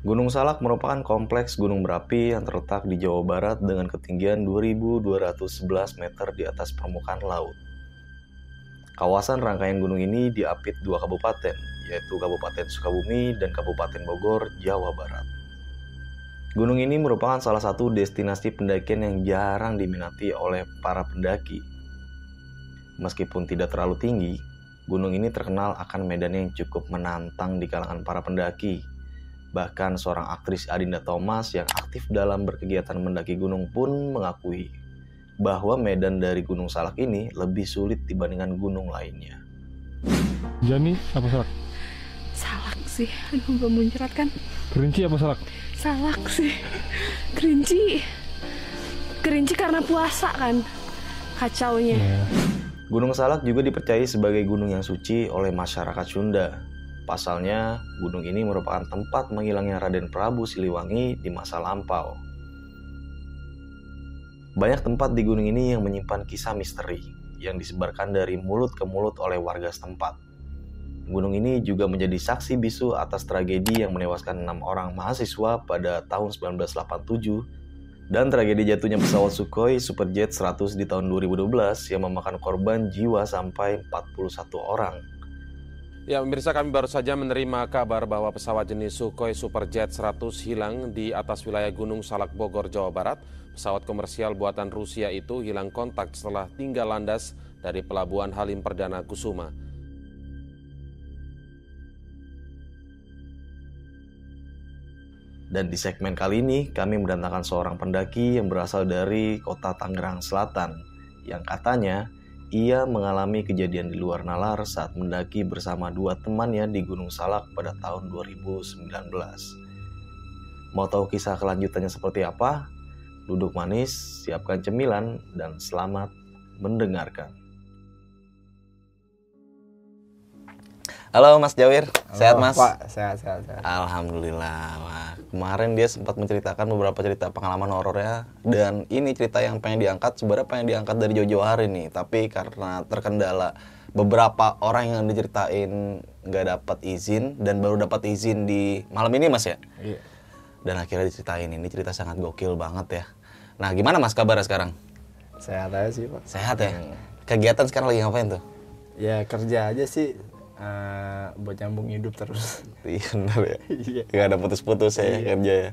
Gunung Salak merupakan kompleks gunung berapi yang terletak di Jawa Barat dengan ketinggian 2211 meter di atas permukaan laut. Kawasan rangkaian gunung ini diapit dua kabupaten, yaitu Kabupaten Sukabumi dan Kabupaten Bogor, Jawa Barat. Gunung ini merupakan salah satu destinasi pendakian yang jarang diminati oleh para pendaki. Meskipun tidak terlalu tinggi, gunung ini terkenal akan medan yang cukup menantang di kalangan para pendaki. Bahkan seorang aktris Adinda Thomas yang aktif dalam berkegiatan mendaki gunung pun mengakui bahwa medan dari Gunung Salak ini lebih sulit dibandingkan gunung lainnya. Jani apa salak? Salak sih, aduh gak muncrat kan? Kerinci apa salak? Salak sih, kerinci. Kerinci karena puasa kan, kacaunya. Ya. Gunung Salak juga dipercayai sebagai gunung yang suci oleh masyarakat Sunda. Pasalnya, gunung ini merupakan tempat menghilangnya Raden Prabu Siliwangi di masa lampau. Banyak tempat di gunung ini yang menyimpan kisah misteri yang disebarkan dari mulut ke mulut oleh warga setempat. Gunung ini juga menjadi saksi bisu atas tragedi yang menewaskan enam orang mahasiswa pada tahun 1987 dan tragedi jatuhnya pesawat Sukhoi Superjet 100 di tahun 2012 yang memakan korban jiwa sampai 41 orang. Ya, pemirsa kami baru saja menerima kabar bahwa pesawat jenis Sukhoi Superjet 100 hilang di atas wilayah Gunung Salak Bogor, Jawa Barat. Pesawat komersial buatan Rusia itu hilang kontak setelah tinggal landas dari Pelabuhan Halim Perdana Kusuma. Dan di segmen kali ini kami mendatangkan seorang pendaki yang berasal dari kota Tangerang Selatan yang katanya ia mengalami kejadian di luar nalar saat mendaki bersama dua temannya di Gunung Salak pada tahun 2019. Mau tahu kisah kelanjutannya seperti apa? Duduk manis, siapkan cemilan, dan selamat mendengarkan. Halo Mas Jawir, sehat Halo, Mas? Pak, sehat, sehat, sehat. Alhamdulillah. Wah, kemarin dia sempat menceritakan beberapa cerita pengalaman horornya dan ini cerita yang pengen diangkat sebenarnya pengen diangkat dari jauh-jauh hari nih, tapi karena terkendala beberapa orang yang diceritain nggak dapat izin dan baru dapat izin di malam ini Mas ya. Iya. Dan akhirnya diceritain ini cerita sangat gokil banget ya. Nah, gimana Mas kabarnya sekarang? Sehat aja sih, Pak. Sehat ya? Kegiatan sekarang lagi ngapain tuh? Ya kerja aja sih eh, buat nyambung hidup terus. Iya benar ya. Iya. Gak ada putus-putus ya kerja ya.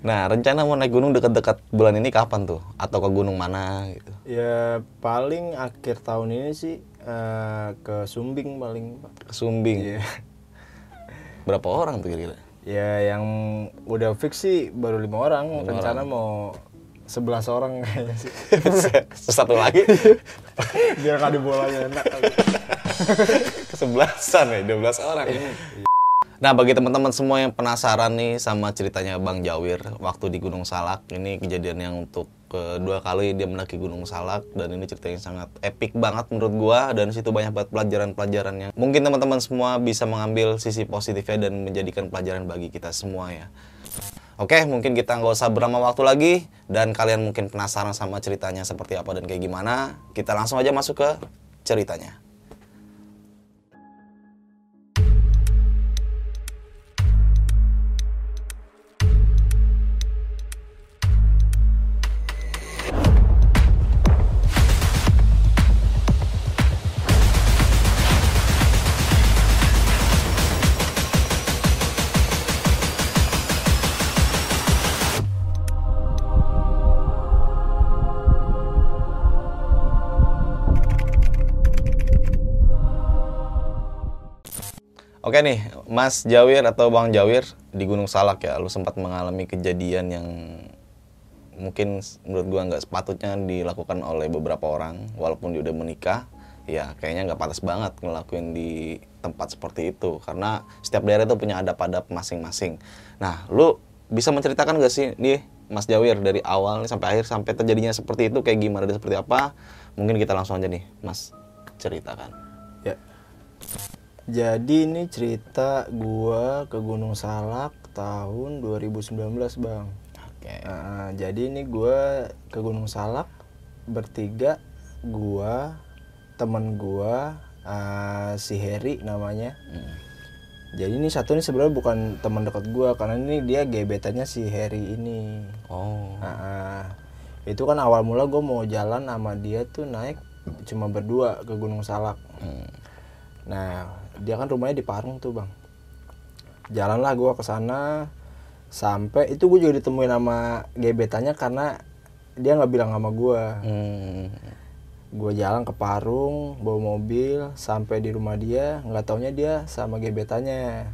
Nah, rencana mau naik gunung dekat-dekat bulan ini kapan tuh? Atau ke gunung mana gitu? Ya paling akhir tahun ini sih eh, ke Sumbing paling. Ke Sumbing. Iya. Berapa orang tuh kira-kira? Ya yang udah fix sih baru lima orang. Rencana mau 11 orang kayaknya sih. Satu lagi Biar kado bolanya enak. Kesebelasan ya, 12 orang. Nah, bagi teman-teman semua yang penasaran nih sama ceritanya Bang Jawir waktu di Gunung Salak, ini kejadian yang untuk kedua kali dia mendaki Gunung Salak dan ini cerita yang sangat epic banget menurut gua dan situ banyak banget pelajaran-pelajarannya. Mungkin teman-teman semua bisa mengambil sisi positifnya dan menjadikan pelajaran bagi kita semua ya. Oke, mungkin kita nggak usah berlama waktu lagi dan kalian mungkin penasaran sama ceritanya seperti apa dan kayak gimana. Kita langsung aja masuk ke ceritanya. Nih, Mas Jawir atau Bang Jawir di Gunung Salak ya, lu sempat mengalami kejadian yang mungkin menurut gua nggak sepatutnya dilakukan oleh beberapa orang, walaupun dia udah menikah, ya kayaknya nggak pantas banget ngelakuin di tempat seperti itu, karena setiap daerah itu punya adab-adab masing-masing. Nah, lu bisa menceritakan gak sih nih Mas Jawir dari awal sampai akhir sampai terjadinya seperti itu kayak gimana dan seperti apa? Mungkin kita langsung aja nih, Mas ceritakan. Ya. Jadi ini cerita gua ke Gunung Salak tahun 2019, Bang. Oke. Nah, jadi ini gua ke Gunung Salak bertiga, gua, temen gua, eh, si Heri namanya. jadi ini satu ini sebenarnya bukan teman dekat gua karena ini dia gebetannya si Harry ini Oh. Ah. itu kan awal mula gue mau jalan sama dia tuh naik cuma berdua ke Gunung Salak. Hmm. Nah, dia kan rumahnya di Parung tuh bang. Jalanlah gue ke sana sampai itu gue juga ditemuin sama gebetannya karena dia nggak bilang sama gue. Hmm. Gue jalan ke Parung bawa mobil sampai di rumah dia nggak taunya dia sama gebetannya.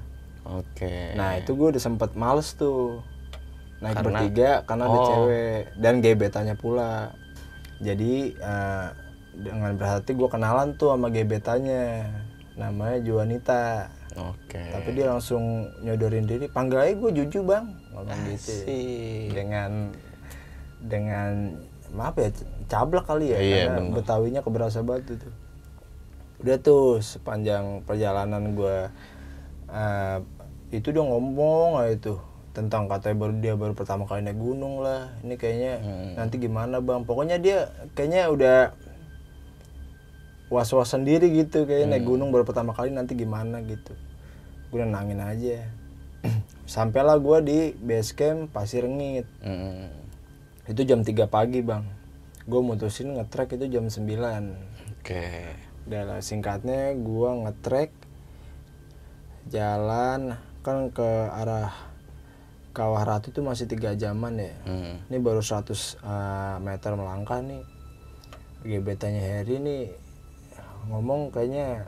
Oke. Nah itu gue udah sempet males tuh naik Karena- bertiga karena ada Oh. cewek dan gebetannya pula. Jadi eh, dengan berarti gue kenalan tuh sama gebetannya, namanya Juanita. Oke. Tapi dia langsung nyodorin diri, panggil aja gue Juju bang, ngomong gitu. Dengan dengan maaf ya cablak kali ya, Iya, karena bener. Betawinya keberasa banget tuh. Udah tuh sepanjang perjalanan gue eh, itu dia ngomong aja tuh tentang katanya baru dia baru pertama kali naik gunung lah ini kayaknya Hmm. nanti gimana bang pokoknya dia kayaknya udah was was sendiri gitu kayaknya naik gunung baru pertama kali nanti gimana gitu gue nenangin aja sampailah gue di base camp pasir rengit Hmm. itu jam 3 pagi bang gue mutusin ngetrek itu jam 9 Oke. Udah lah, singkatnya gua ngetrek jalan kan ke arah Kawah Ratu itu masih tiga jaman ya. Hmm. Ini baru 100 eh, meter melangkah nih. Gebetannya Harry nih ngomong kayaknya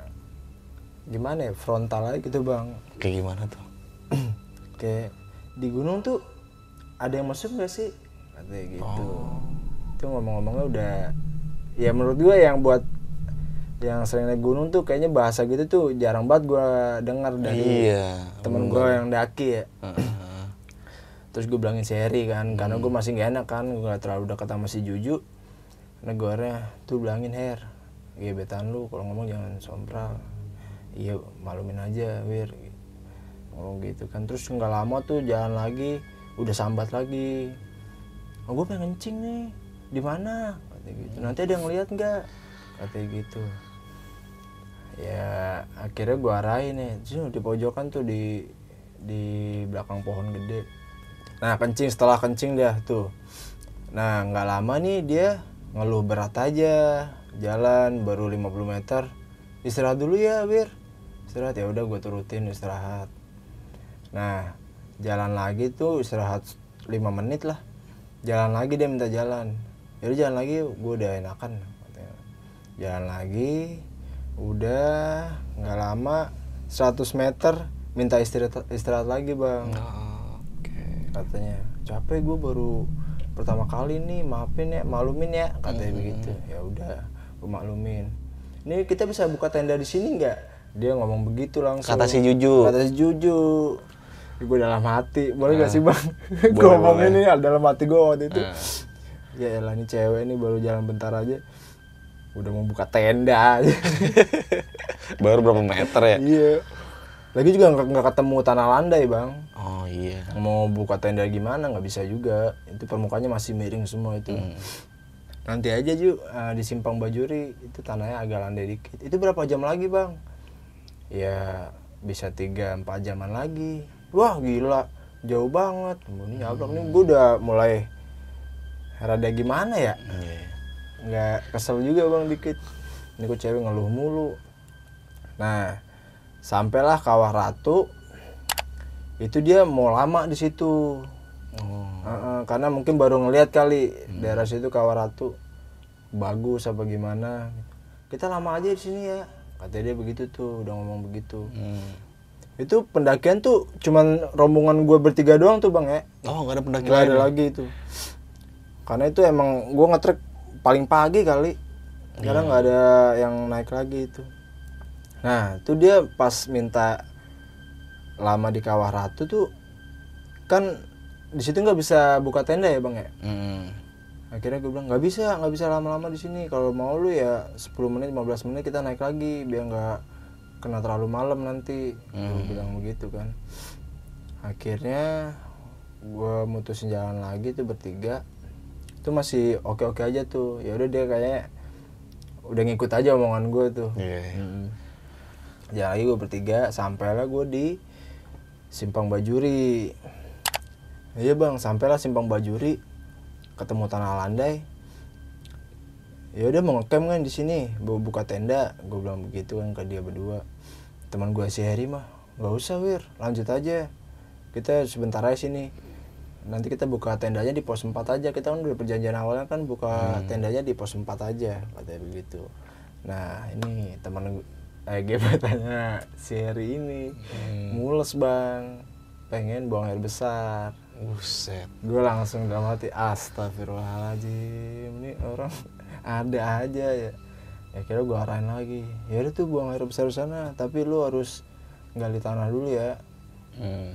gimana ya frontal aja gitu bang. Kayak gimana tuh? Kayak di gunung tuh ada yang masuk gak sih? Katanya gitu. Itu ngomong-ngomongnya udah ya menurut gue yang buat yang sering naik gunung tuh kayaknya bahasa gitu tuh jarang banget gue dengar dari Iya. temen gue yang daki ya. Terus gue bilangin Harry kan, karena gue masih gak enak kan, gue gak terlalu dekat sama si Juju. Negara tuh bilangin Her, gebetan lu kalau ngomong jangan sompral. Iya malumin aja Wir. Ngomong gitu kan, terus nggak lama tuh jalan lagi, udah sambat lagi. Oh, gue pengen kencing nih, di mana? Katanya gitu. Nanti ada yang ngeliat nggak? Katanya gitu. Ya akhirnya gue arahin nih, Terus di pojokan tuh di di belakang pohon gede. Nah kencing setelah kencing dah tuh. Nah nggak lama nih dia ngeluh berat aja jalan baru 50 meter istirahat dulu ya Bir. Istirahat ya udah gue turutin istirahat. Nah jalan lagi tuh istirahat 5 menit lah. Jalan lagi dia minta jalan. Jadi jalan lagi gue udah enakan katanya. jalan lagi udah nggak lama 100 meter minta istirahat istirahat lagi bang. Oke. katanya capek gue baru pertama kali nih maafin ya maklumin ya katanya begitu. Ya udah gue maklumin. Ini kita bisa buka tenda di sini nggak? Dia ngomong begitu langsung. Kata si Juju. kata si Juju. Gue dalam hati. Boleh gak sih bang? Gue ngomong ini dalam hati gue waktu itu. Nah. ya elah ini cewek ini baru jalan bentar aja. Udah mau buka tenda aja. Baru berapa meter ya? iya. Lagi juga nggak ketemu tanah landai bang. Oh iya. mau buka tenda gimana? Nggak bisa juga. Itu permukaannya masih miring semua itu nanti aja ju. Eh, di simpang bajuri itu tanahnya agak landai dikit. Itu berapa jam lagi bang? Ya bisa tiga empat jaman lagi. Wah gila. Jauh banget. Ini nyablak nih? Gue udah mulai rada gimana ya? Nggak kesel juga bang dikit. Ini kok cewek ngeluh mulu. Nah sampailah kawah ratu. Itu dia mau lama di situ Oh. Heeh, karena mungkin baru ngelihat kali daerah situ kawah ratu bagus apa gimana kita lama aja di sini ya. Katanya dia begitu tuh udah ngomong begitu. Hmm. itu pendakian tuh cuman rombongan gue bertiga doang tuh bang ya. Oh nggak ada pendaki Nggak lain. ada lagi. itu. Karena itu emang gue ngetrek paling pagi kali. Karena nggak ada yang naik lagi itu. Nah itu dia pas minta lama di kawah ratu tuh kan di situ nggak bisa buka tenda ya bang ya? Hmm. akhirnya gue bilang nggak bisa nggak bisa lama-lama di sini. Kalau mau lu ya 10 menit 15 menit kita naik lagi biar nggak kena terlalu malam nanti. Gue bilang begitu kan. Akhirnya gue mutusin jalan lagi tuh bertiga. Itu masih oke oke aja tuh. Ya udah dia kayaknya udah ngikut aja omongan gue tuh. Iya. jalan lagi gue bertiga sampailah gue di simpang bajuri iya bang. Sampailah simpang bajuri. Ketemu tanah landai. Ya udah mau ngecamp kan di sini. Mau buka tenda. Gue bilang begitu kan ke dia berdua. Teman gue si Heri mah nggak usah wir. Lanjut aja. Kita sebentar aja sini. Nanti kita buka tendanya di pos 4 aja. Kita kan udah perjanjian awalnya kan buka tendanya di pos 4 aja katanya begitu. Nah ini teman eh gebetannya si Heri ini. Mules bang. Pengen buang air besar Buset. gue langsung dalam hati astagfirullahaladzim ini orang ada aja ya ya kira gue arahin lagi ya udah tuh buang air besar sana tapi lu harus gali tanah dulu ya Hmm.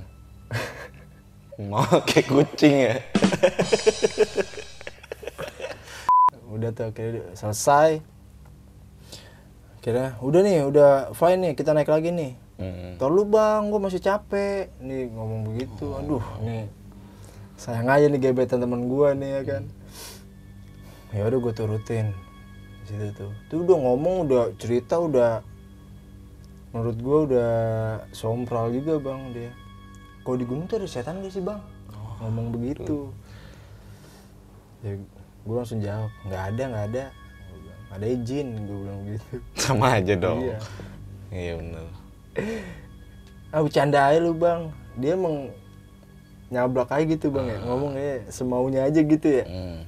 Mau kayak kucing ya. udah tuh akhirnya selesai kira udah nih udah fine nih kita naik lagi nih Hmm. Lu bang, gue masih capek Nih ngomong begitu, aduh nih Sayang aja nih gebetan temen gue nih ya kan Ya udah gue turutin di situ tuh Tuh udah ngomong, udah cerita, udah Menurut gue udah sompral juga bang dia Kalau di gunung tuh ada setan gak sih bang? ngomong begitu Ya gue langsung jawab, nggak ada, nggak ada Ada izin, gue bilang gitu Sama aja dong. Iya. Iya benar. ah bercanda aja lu bang dia emang nyablak aja gitu bang ya. Ngomong ya semaunya aja gitu ya. Hmm.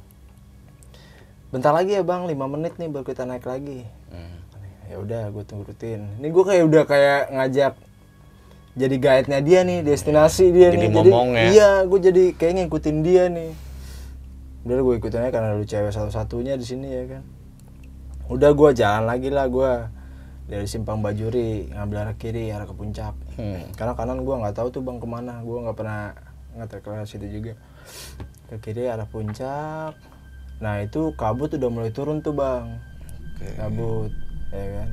bentar lagi ya bang 5 menit nih baru kita naik lagi. Hmm. ya udah gue turutin ini gue kayak udah kayak ngajak jadi guide nya dia nih destinasi dia Jadi nih. Momong ya? iya gue jadi kayak ngikutin dia nih. Udah gue ikutin aja karena lu cewek satu satunya di sini ya kan. Udah gue jalan lagi lah gue dari simpang bajuri ngambil arah kiri arah ke puncak. Hmm. karena kanan gue nggak tahu tuh bang ke mana. Gue nggak pernah ngetek ke situ juga. Ke kiri arah puncak. Nah itu kabut udah mulai turun tuh bang. Oke. kabut ya kan?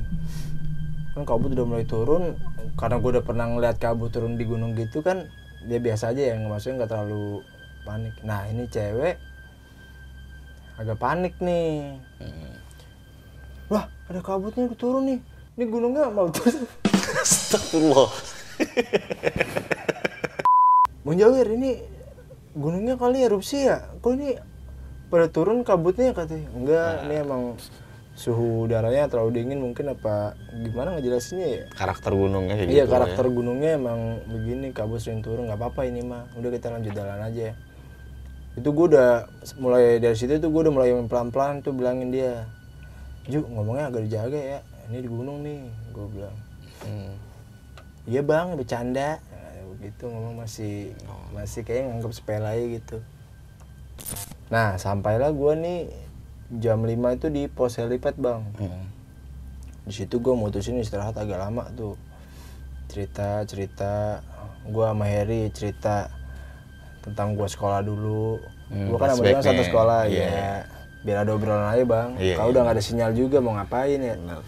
Kan kabut udah mulai turun karena gue udah pernah ngeliat kabut turun di gunung gitu kan dia biasa aja ya maksudnya nggak terlalu panik. Nah ini cewek agak panik nih. Hmm. wah ada kabutnya turun nih. Ini gunungnya mau turun. Astagfirullah. Bang Jawir ini gunungnya kali erupsi ya? Kok ini pada turun kabutnya katanya? Enggak, ini emang suhu udaranya terlalu dingin mungkin apa gimana ngejelasinnya ya? Karakter gunungnya kayak iya gitu. karakter ya. gunungnya emang begini kabut sering turun nggak apa-apa ini mah udah kita lanjut jalan aja itu gue udah mulai dari situ tuh gue udah mulai pelan-pelan tuh bilangin dia Ju ngomongnya agak dijaga ya ini di gunung nih gue bilang Hmm. Iya bang, bercanda. Begitu ngomong masih masih kayak nganggap sepele aja gitu. Nah sampailah gua nih jam 5 itu di pos helipad bang. Hmm. Di situ gua mutusin istirahat agak lama tuh. Cerita cerita, gua sama Heri cerita tentang gua sekolah dulu. Hmm, gua kan sama dia satu sekolah Iya. ya. Biar ada obrolan aja bang. Iya, Kalau iya. udah nggak ada sinyal juga mau ngapain ya. Benar.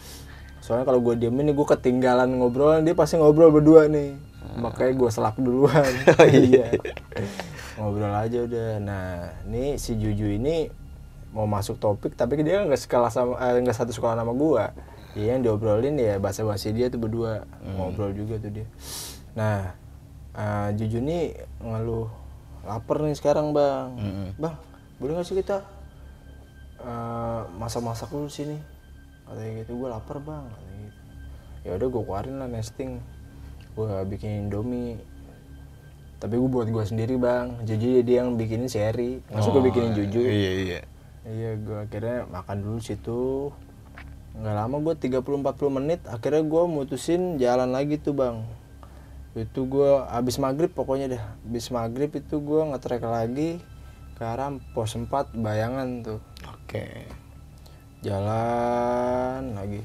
Soalnya kalau gue diemin nih gue ketinggalan ngobrol dia pasti ngobrol berdua nih. Makanya gue selak duluan. iya. ngobrol aja udah. Nah, ini si Juju ini mau masuk topik tapi dia nggak sekolah sama eh, nggak satu sekolah sama gua. Iya yang diobrolin ya bahasa basi dia tuh berdua ngobrol juga tuh dia. Nah, eh, Juju nih ngeluh lapar nih sekarang bang. Mm-mm. Bang, boleh nggak sih kita eh, masak-masak dulu sini? Katanya gitu, gue lapar bang. Katanya gitu. Ya udah gue keluarin lah nesting. Gue bikin indomie. Tapi gue buat gue sendiri bang. Juju dia yang bikinin seri. Masuk gue bikinin Juju. Iya iya. Iya, gue akhirnya makan dulu situ. Nggak lama gue 30-40 menit. Akhirnya gue mutusin jalan lagi tuh bang. Itu gue abis maghrib pokoknya dah. Abis maghrib itu gue ngetrek lagi ke arah pos 4 bayangan tuh. Oke. Jalan lagi.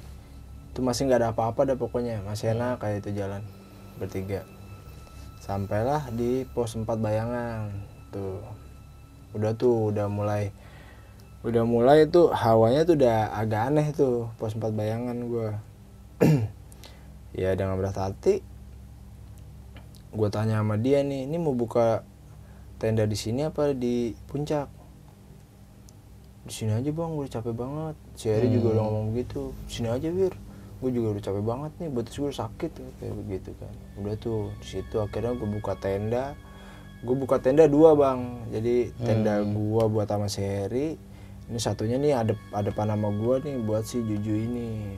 Itu masih nggak ada apa-apa dah pokoknya. Masih enak kayak itu jalan bertiga. Sampailah di pos 4 bayangan. Tuh. Udah tuh udah mulai udah mulai tuh hawanya tuh udah agak aneh tuh pos 4 bayangan gua. Ya dengan berat hati. Gue tanya sama dia nih ini mau buka tenda di sini apa di puncak? Di sini aja bang. Udah capek banget. Si Eri juga udah ngomong begitu. Sini aja wir gue juga udah capek banget nih betis gue sakit kayak begitu kan. Udah tuh di situ akhirnya gue buka tenda. Gue buka tenda dua bang. Jadi tenda gua buat sama si Heri ini satunya nih ada ada panama gua nih buat si Juju ini.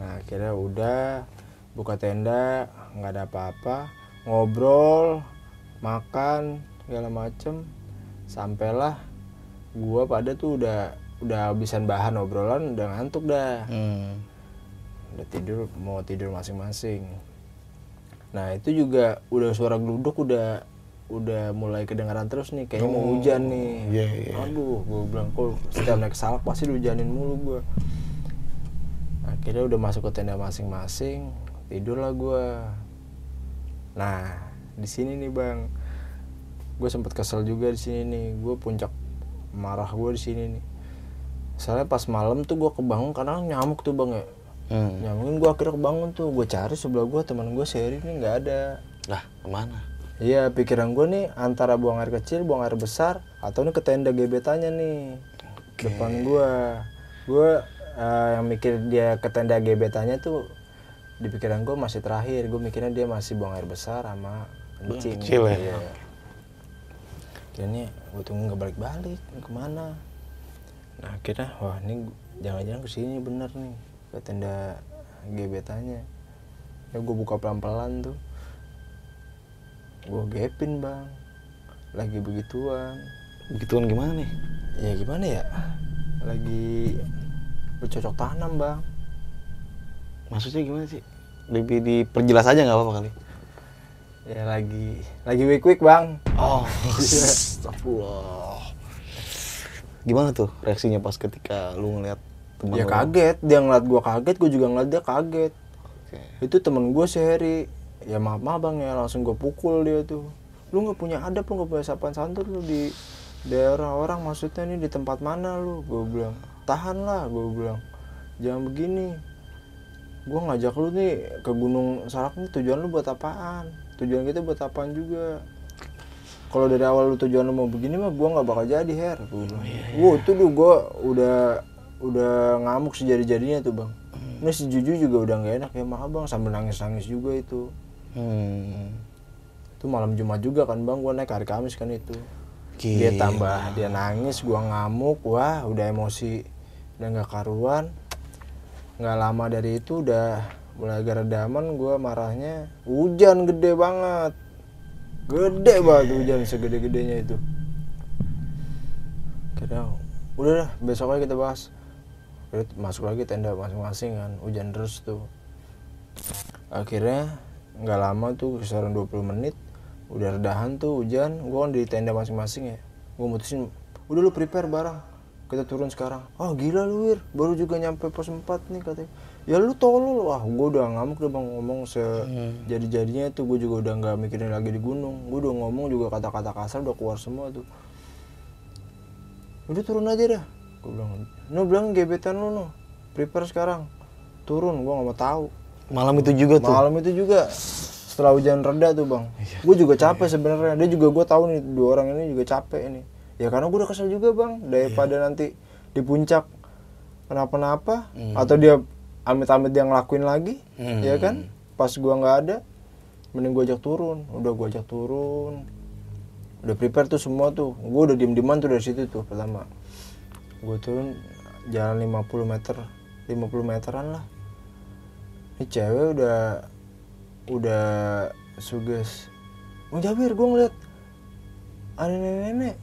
Nah akhirnya udah buka tenda nggak ada apa-apa. Ngobrol makan segala macem. Sampailah gua pada tuh udah udah habisan bahan obrolan udah ngantuk dah. Hmm. Udah tidur mau tidur masing-masing. Nah itu juga udah suara geluduk udah udah mulai kedengaran terus nih kayaknya mau hujan nih. iya, iya. aduh gue bilang kok setiap naik salak pasti dihujanin mulu gue akhirnya udah masuk ke tenda masing-masing tidurlah gue nah di sini nih bang. Gue sempet kesel juga di sini nih. Gue puncak marah gue di sini nih. Soalnya pas malam tuh gue kebangun karena nyamuk tuh bang ya Hmm. nyamuk gue akhirnya kebangun tuh gue cari sebelah gue teman gue seri nih nggak ada Lah, ke mana? Iya pikiran gue nih antara buang air kecil, buang air besar, atau nih ke tenda gebetannya nih depan gue. Gue eh, yang mikir dia ke tenda gebetannya tuh di pikiran gue masih terakhir. Gue mikirnya dia masih buang air besar sama kencing. kecil ya? Iya. Akhirnya gue tunggu nggak balik-balik ke mana. Nah akhirnya wah ini jangan-jangan ke sini bener nih ke tenda gebetannya. Ya gue buka pelan-pelan tuh gue gapin bang lagi begituan Begituan gimana nih? ya gimana ya lagi bercocok tanam bang Maksudnya gimana sih? Lebih diperjelas aja nggak apa-apa kali. ya lagi lagi week week bang Oh, astagfirullah. Gimana tuh reaksinya pas ketika lu ngeliat teman ya lu? kaget dia ngeliat gue kaget gue juga ngeliat dia kaget. Oke. itu temen gue sehari ya maaf maaf bang ya langsung gue pukul dia tuh. Lu nggak punya adab lu nggak punya sopan santun lu di daerah orang maksudnya nih di tempat mana lu? Gue bilang tahan lah gue bilang. Jangan begini. Gue ngajak lu nih ke gunung salak nih tujuan lu buat apaan? Tujuan kita buat apaan juga? Kalau dari awal lu tujuan lu mau begini mah gue nggak bakal jadi her. Gue bilang Wah, itu tuh gue udah udah ngamuk sejadi jadinya tuh bang. Ini si Juju juga udah nggak enak ya maaf bang sambil nangis nangis juga itu. Hmm. itu malam Jumat juga kan bang gue naik hari Kamis kan itu. Gila. dia tambah dia nangis gua ngamuk wah udah emosi udah nggak karuan. Nggak lama dari itu udah mulai agak redaman gua marahnya hujan gede banget. Gede banget hujan segede-gedenya itu. Kira udah dah besok aja kita bahas Masuk lagi tenda masing-masing kan hujan terus tuh. Akhirnya nggak lama tuh kisaran 20 menit udah redahan tuh hujan. Gua kan di tenda masing-masing ya. Gua mutusin udah lu prepare barang kita turun sekarang. Ah gila lu wir. Baru juga nyampe pos 4 nih katanya. Ya lu tolol. Wah gua udah ngamuk udah bang ngomong sejadi jadinya tuh gua juga udah nggak mikirin lagi di gunung. Gua udah ngomong juga kata-kata kasar udah keluar semua tuh. Udah turun aja dah gua bilang no bilang gebetan lu no prepare sekarang. Turun gua nggak mau tahu. Malam itu juga tuh. malam itu juga. Setelah hujan reda tuh bang. Gue juga capek sebenarnya. Dia juga gue tahu nih dua orang ini juga capek ini. Ya karena gue udah kesel juga bang. Daripada nanti di puncak kenapa-napa atau dia amit-amit dia ngelakuin lagi ya kan? Pas gua nggak ada mending gue ajak turun. Udah gue ajak turun. Udah prepare tuh semua tuh. Gue udah diem dieman tuh dari situ tuh pertama gue turun jalan 50 meter 50 meteran lah. Ini cewek udah udah suges. Bang Jabir gue ngeliat ada nenek-nenek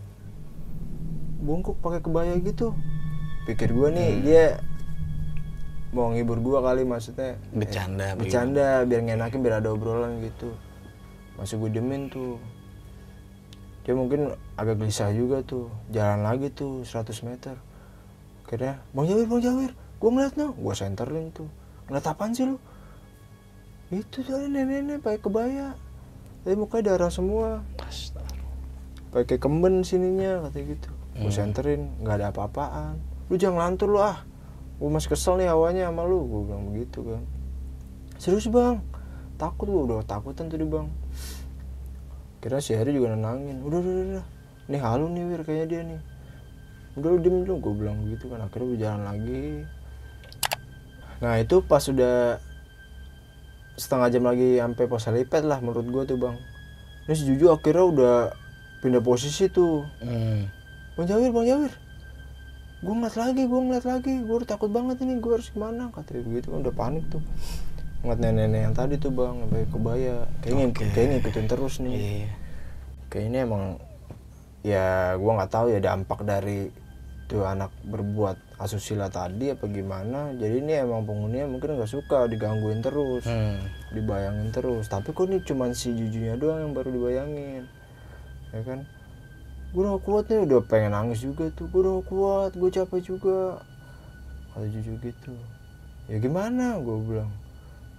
bungkuk pakai kebaya gitu. Pikir gue nih dia mau ngibur gue kali maksudnya Bercanda, Eh, bercanda biar ngenakin biar ada obrolan gitu. Masih gue demin tuh dia mungkin agak gelisah juga tuh. Jalan lagi tuh 100 meter. Akhirnya bang Jawir bang Jawir gue ngeliat no gue senterin tuh. Ngeliat apaan sih lu? Itu tadi nenek-nenek pakai kebaya. Tapi mukanya darah semua. Pakai kemben sininya katanya gitu. Gue senterin nggak ada apa-apaan. Lu jangan ngantur lu ah. Gue masih kesel nih awalnya sama lu gue bilang begitu kan. Serius bang? Takut gue udah takutan tadi bang kira si Heri juga nenangin udah udah udah, udah. nih halu nih wir kayaknya dia nih udah lu diem dulu gue bilang begitu kan akhirnya gue jalan lagi nah itu pas udah setengah jam lagi sampai pos helipad lah menurut gua tuh bang ini si Juju akhirnya udah pindah posisi tuh Hmm. Bang Jawir, Bang Jawir. Gue ngeliat lagi, gue ngeliat lagi. Gue takut banget ini, gue harus gimana? Katanya begitu kan udah panik tuh. Ngeliat nenek-nenek yang tadi tuh bang, sampai kebaya. Kayaknya, Oke. kayaknya ngikutin terus nih. Iya. Kayak ini emang ya gue nggak tahu ya dampak dari tuh anak berbuat asusila tadi apa gimana. Jadi ini emang penghuninya mungkin nggak suka digangguin terus, Hmm. dibayangin terus. Tapi kok ini cuman si jujunya doang yang baru dibayangin, ya kan? gue udah kuat nih udah pengen nangis juga tuh gue udah kuat gue capek juga kata jujur gitu ya gimana gue bilang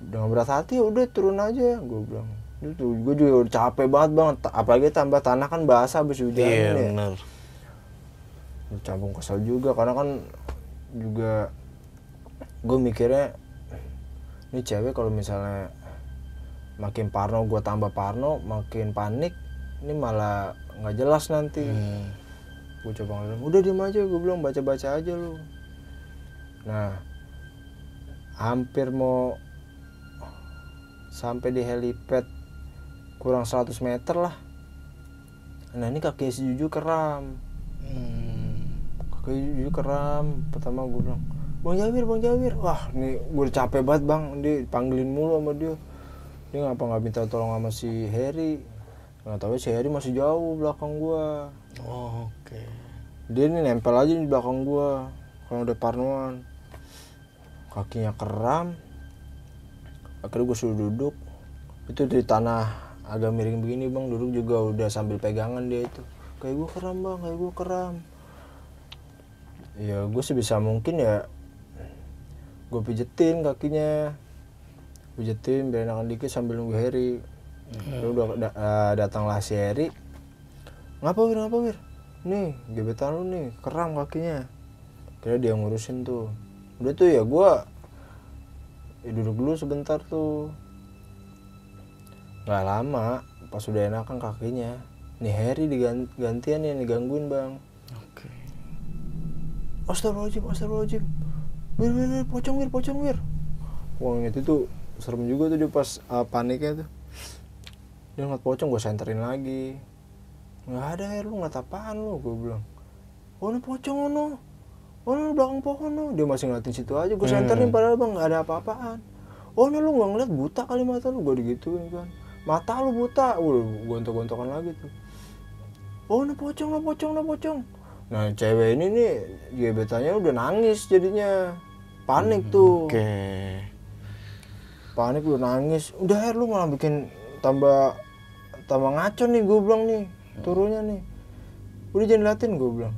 dengan berat hati ya udah turun aja gue bilang. Itu gue juga udah capek banget banget apalagi tambah tanah kan basah habis hujan Iya ya. benar. campur kesel juga karena kan juga gue mikirnya ini cewek kalau misalnya makin parno gue tambah parno makin panik ini malah nggak jelas nanti. Hmm. gue coba ngomong udah diem aja gue bilang baca baca aja lu. Nah hampir mau sampai di helipad kurang 100 meter lah nah ini kaki si Juju keram Hmm. kaki Juju keram pertama gue bilang Bang Jawir, Bang Jawir, wah ini gue capek banget bang, dia panggilin mulu sama dia. Dia ngapa nggak minta tolong sama si Harry? Nggak tahu si Harry masih jauh belakang gua. Oh, Oke. dia ini nempel aja di belakang gua kalau udah parnoan kakinya keram akhirnya gue suruh duduk. Itu di tanah agak miring begini bang. Duduk juga udah sambil pegangan dia itu. Kayak gue keram bang. Kayak gue keram. Ya gue sebisa mungkin ya gue pijetin kakinya. Pijetin biar enakan dikit sambil nunggu Harry. Lalu udah da- eh, datanglah si Harry. Ngapa wir? Ngapa wir? Nih gebetan lu nih. Keram kakinya. Kira dia ngurusin tuh. Udah tuh ya gua ya duduk dulu sebentar tuh. Nggak lama pas udah enakan kakinya. Nih Harry digan- gantian yang digangguin bang. Oke. Astagfirullahaladzim, astagfirullahaladzim. Wir, wir, wir, pocong wir, pocong wir Wah itu tuh serem juga tuh dia pas uh, paniknya tuh. Dia ngeliat pocong gue senterin lagi. Nggak ada ya lu ngeliat apaan lu? Gue bilang Oh ini pocong ono Oh ini belakang pohon no. Dia masih ngeliatin situ aja. Gue senterin padahal bang nggak ada apa-apaan. Oh lu nggak ngeliat buta kali mata lu? Gue digituin kan. Mata lu buta. Udah gontok-gontokan lagi tuh. Oh ini pocong no pocong no pocong. Nah cewek ini nih gebetannya udah nangis jadinya. Panik tuh. Oke. panik udah nangis. Udah Her lu malah bikin tambah tambah ngaco nih gue bilang nih. Turunnya nih. Udah jangan liatin gue bilang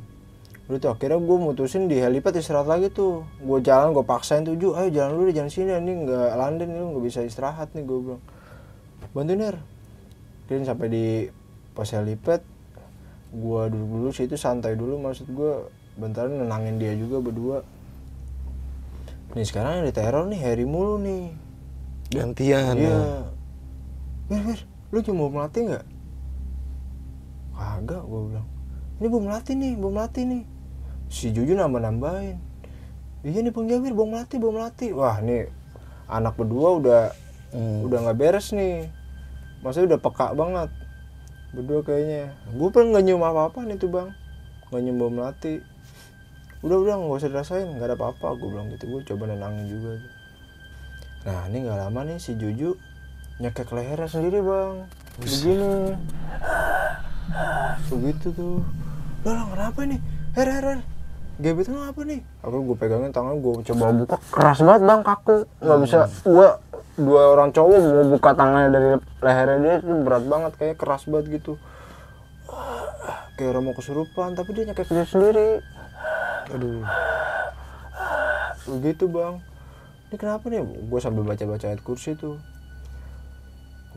udah tuh akhirnya gue mutusin di helipad istirahat lagi tuh gue jalan gue paksain tuh Ju ayo jalan dulu deh jangan sini ini nggak landin lu nggak bisa istirahat nih gue bilang bantuin Her dan sampai di pos helipad gue duduk dulu situ santai dulu maksud gue bentar nenangin dia juga berdua nih sekarang yang diteror nih Harry mulu nih Gantian. Iya. ya. Wir, wir, lu cuma mau melatih nggak? Kagak, gue bilang. Ini bom melati nih, bom melati nih. Si Juju nambah nambahin. Iya nih Bang Jawir, bom melati, bom melati. Wah nih anak berdua udah Hmm. udah nggak beres nih. Maksudnya udah peka banget. Berdua kayaknya. Gue pengen nggak nyium apa-apa nih tuh bang. Nggak nyium bom melati. Udah udah nggak usah dirasain, nggak ada apa-apa. Gue bilang gitu. Gue coba nenangin juga. Nah ini nggak lama nih si Juju nyekek lehernya sendiri bang. Begini. Begitu tuh. Lah kenapa nih? Her her her. Gebet lu apa nih? Aku gue pegangin tangan gue coba buka. keras banget bang kaku. Nggak bisa. Gue dua orang cowok mau buka tangannya dari lehernya dia itu berat banget kayak keras banget gitu. Kayak orang mau kesurupan tapi dia nyekek dia sendiri. Aduh. Begitu bang. Ini kenapa nih? Gue sambil baca baca ayat kursi tuh.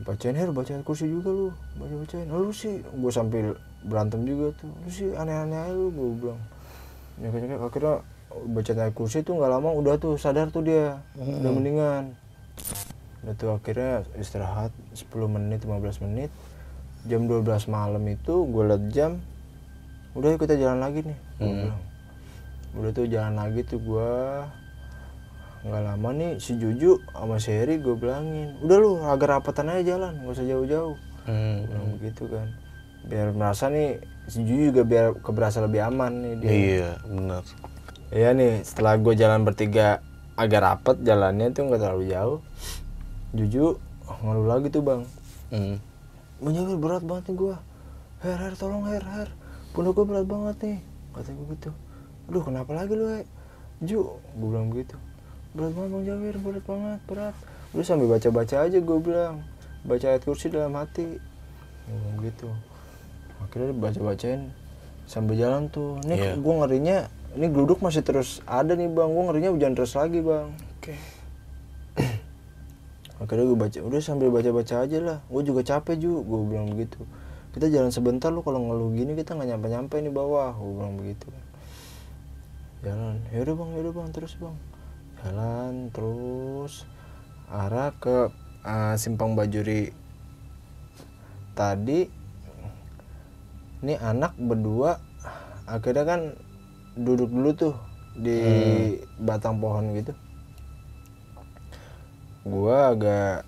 Bacain her baca ayat kursi juga lu. Baca bacain lu sih gue sambil berantem juga tuh. Lu sih aneh-aneh aja lu gue bilang nyekek akhirnya baca ayat kursi tuh nggak lama udah tuh sadar tuh dia. Udah mendingan. Udah tuh akhirnya istirahat 10 menit 15 menit. Jam 12 malam itu gue liat jam udah kita jalan lagi nih. Hmm. udah tuh jalan lagi tuh gue nggak lama nih si Juju sama si Heri gue bilangin udah lu agak rapatan aja jalan nggak usah jauh-jauh. Hmm. Bilang begitu kan biar merasa nih si Juju juga biar keberasa lebih aman nih dia. Iya, benar. Iya nih setelah gue jalan bertiga agak rapet jalannya tuh nggak terlalu jauh. Juju ngeluh lagi tuh bang. Hmm. Berat banget nih gue Her, her, tolong her, her. Pundak gue berat banget nih. Kata gue gitu. Aduh kenapa lagi lu, He? Ju Gue bilang gitu Berat banget Bang Jawir, berat banget, berat. Udah sambil baca-baca aja gue bilang. Baca ayat kursi dalam hati. Gue bilang gitu Akhirnya baca-bacain Sambil jalan tuh. Ini Iya. gue ngerinya Ini geluduk masih terus ada nih bang. Gue ngerinya hujan terus lagi bang. Oke. akhirnya gue baca udah sambil baca baca aja lah. Gue juga capek juga gue bilang begitu. Kita jalan sebentar lu kalau ngeluh gini kita nggak nyampe nyampe nih bawah gue bilang begitu. Jalan. Yaudah bang yaudah bang. Terus bang. Jalan terus arah ke eh, simpang bajuri. Tadi ini anak berdua akhirnya kan duduk dulu tuh di batang pohon gitu. Gua agak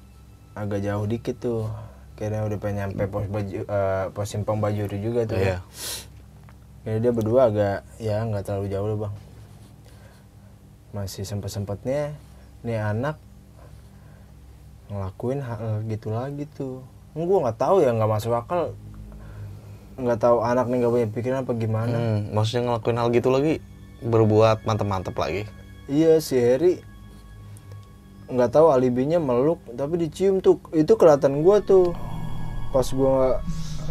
agak jauh dikit tuh. Kayaknya udah pengen nyampe pos baju eh, pos simpang bajuri juga tuh Iya. ya dia berdua agak ya nggak terlalu jauh loh bang. Masih sempet sempetnya nih anak ngelakuin hal gitu lagi tuh. Gua nggak tahu ya nggak masuk akal nggak tahu anak nih nggak punya pikiran apa gimana. Hmm, maksudnya ngelakuin hal gitu lagi berbuat mantep-mantep lagi. Iya si Heri nggak tahu alibinya meluk tapi dicium tuh. Itu kelihatan gua tuh. Pas gua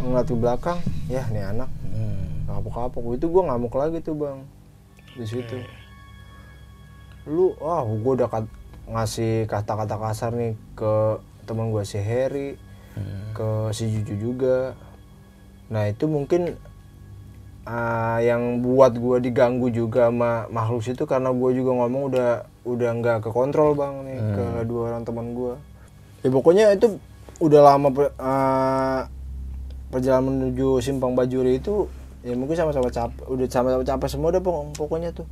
ngeliat ke belakang ya nih anak. Hmm. kapok-kapok. Itu gua ngamuk lagi tuh bang. Di situ. Lu wah gua udah kat- ngasih kata-kata kasar nih ke teman gua si Heri ke si Juju juga nah itu mungkin ah, yang buat gua diganggu juga sama makhluk itu karena gua juga ngomong udah udah nggak ke kontrol bang nih ke dua orang teman gua. Ya pokoknya itu udah lama per- ah, perjalanan menuju simpang bajuri itu ya mungkin sama-sama capek udah sama-sama capek semua pok- pokoknya tuh.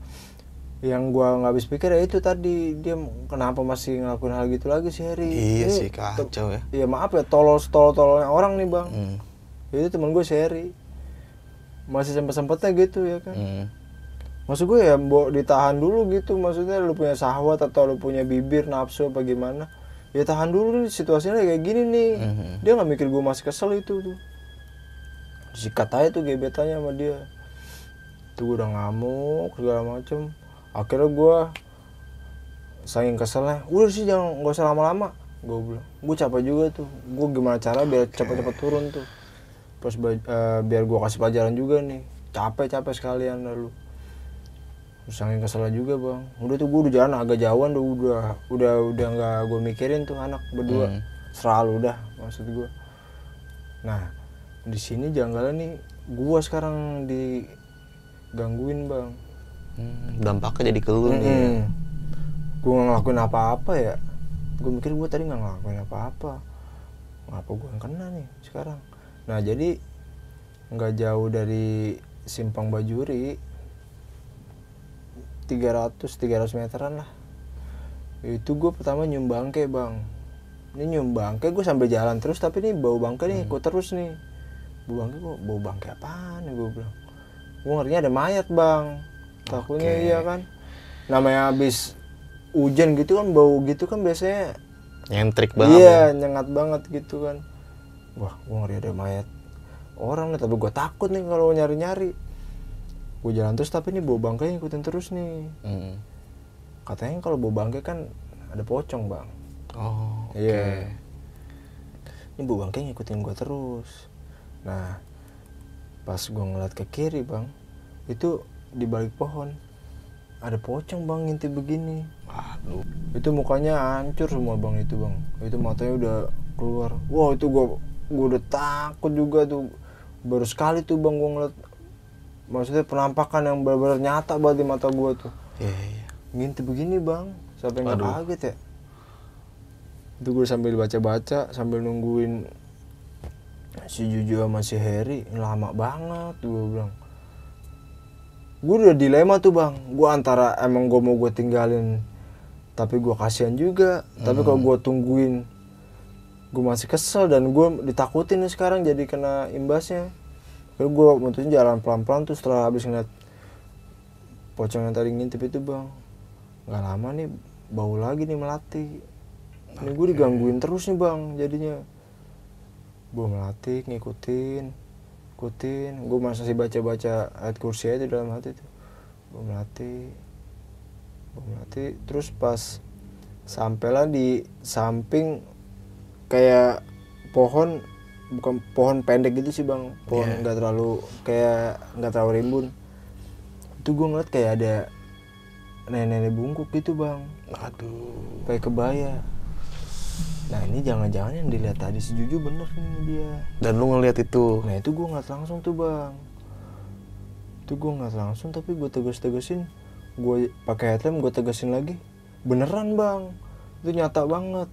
Yang gua nggak habis pikir ya itu tadi dia kenapa masih ngelakuin hal gitu lagi sih Heri Iya Ini sih kacau ya. ya maaf ya tolol tolol tololnya orang nih bang. Hmm. Itu temen gue seri masih sempet sempetnya gitu ya kan? Hmm. maksud gue ya mbok ditahan dulu gitu. Maksudnya lu punya sahwat atau lu punya bibir nafsu apa gimana ya tahan dulu nih situasinya kayak gini nih. Mhm. dia nggak mikir gue masih kesel itu tuh. Sikat aja tuh gebetannya sama dia. Tuh gue udah ngamuk segala macem. Akhirnya gue saking keselnya udah sih jangan nggak usah lama-lama gue bilang. Gue capek juga tuh. Gue gimana cara biar cepet-cepet turun tuh terus ba- eh, biar gue kasih pelajaran juga nih. Capek-capek sekalian lalu. Terus saking keselnya juga bang. Udah tuh gue udah jalan agak jauhan tuh udah udah udah nggak gue mikirin tuh anak berdua. Hmm. selalu udah maksud gue nah di sini janggalnya nih gue sekarang digangguin bang. Hmm, Dampaknya jadi ke lu nih. Mm-mm. gue nggak ngelakuin apa-apa ya. Gue mikir gue tadi nggak ngelakuin apa-apa. Ngapa gue yang kena nih sekarang nah jadi nggak jauh dari simpang bajuri 300 300 meteran lah. Itu gue pertama nyium bangke bang. Ini nyium bangke gue sambil jalan terus tapi nih bau bangke nih ikut terus nih. Bau bangke kok bau bangke apaan nih gue bilang. Gue ngerinya ada mayat bang. Takutnya Oke. iya kan. Namanya habis hujan gitu kan bau gitu kan biasanya Nyentrik banget. iya nyengat banget gitu kan wah gue ngeri ada mayat orang nih tapi gue takut nih kalau nyari nyari gue jalan terus tapi nih bau bangke ngikutin terus nih Hmm. katanya kalau bau bangke kan ada pocong bang Oh, oke. Iya. Ini bu bangke ngikutin gue terus. Nah, pas gue ngeliat ke kiri bang, itu di balik pohon ada pocong bang ngintip begini. Waduh. Itu mukanya hancur semua bang itu bang. Itu matanya udah keluar. Wah itu gue gue udah takut juga tuh. Baru sekali tuh bang gue ngeliat. Maksudnya penampakan yang benar-benar nyata banget di mata gue tuh. Iya, iya. Ngintip begini bang. Sampai nggak kaget ya. Itu gue sambil baca-baca sambil nungguin si Juju sama si Harry lama banget gue bilang. Gue udah dilema tuh bang. Gue antara emang gue mau gue tinggalin tapi gue kasihan juga tapi kalau gue tungguin gue masih kesel dan gue ditakutin nih sekarang jadi kena imbasnya. Lalu gue mutusin jalan pelan-pelan tuh setelah habis ngeliat pocong yang tadi ngintip itu bang. Nggak lama nih bau lagi nih melati ini gue digangguin terus nih bang jadinya. Gue melatih ngikutin ikutin gue masih baca-baca ayat kursi aja dalam hati tuh. Gue melatih gue melatih. Terus pas sampailah di samping kayak pohon bukan pohon pendek gitu sih bang. Pohon nggak terlalu kayak nggak terlalu rimbun. Itu gue ngeliat kayak ada nenek-nenek bungkuk gitu bang. Aduh. pakai kebaya. Nah ini jangan-jangan yang dilihat tadi si Juju bener nih dia. Dan lu ngeliat itu. nah itu gue ngeliat langsung tuh bang. Itu gue ngeliat langsung tapi gue tegas-tegasin. Gue pakai headlamp gue tegasin lagi. Beneran bang. Itu nyata banget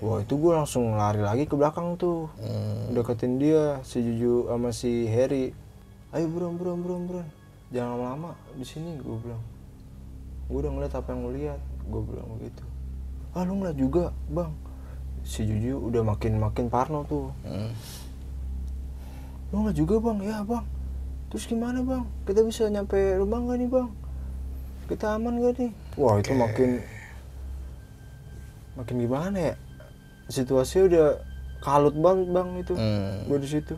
wah itu gue langsung lari lagi ke belakang tuh. Hmm. deketin dia si Juju sama si Harry. Ayo buruan buruan buruan buruan. Jangan lama-lama di sini gue bilang. Gue udah ngeliat apa yang gue lihat gue bilang begitu. Ah lu ngeliat juga bang. Si Juju udah makin makin parno tuh. Hmm. lu ngeliat juga bang? Ya bang. Terus gimana bang? Kita bisa nyampe rumah nggak nih bang? Kita aman gak nih? Wah itu makin makin gimana ya situasinya udah kalut banget bang itu. Hmm. gue di situ.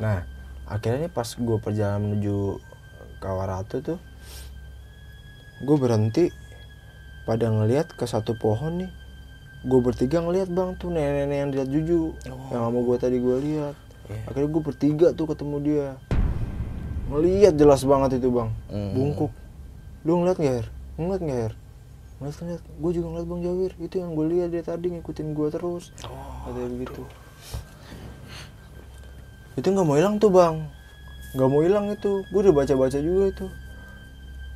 Nah akhirnya nih pas gue perjalanan menuju Kawaratu tuh gue berhenti pada ngelihat ke satu pohon nih. Gue bertiga ngelihat bang tuh nenek-nenek yang dilihat Juju yang sama gue tadi gue lihat akhirnya gue bertiga tuh ketemu dia. Ngelihat jelas banget itu bang. Hmm. bungkuk. Lu ngeliat nggak Her? ngeliat nggak Her? Ngeliat ngeliat gue juga ngeliat bang Jawir itu yang gue lihat dia tadi ngikutin gue terus. Katanya begitu. Itu nggak mau hilang tuh bang. Nggak mau hilang itu. Gue udah baca baca juga itu.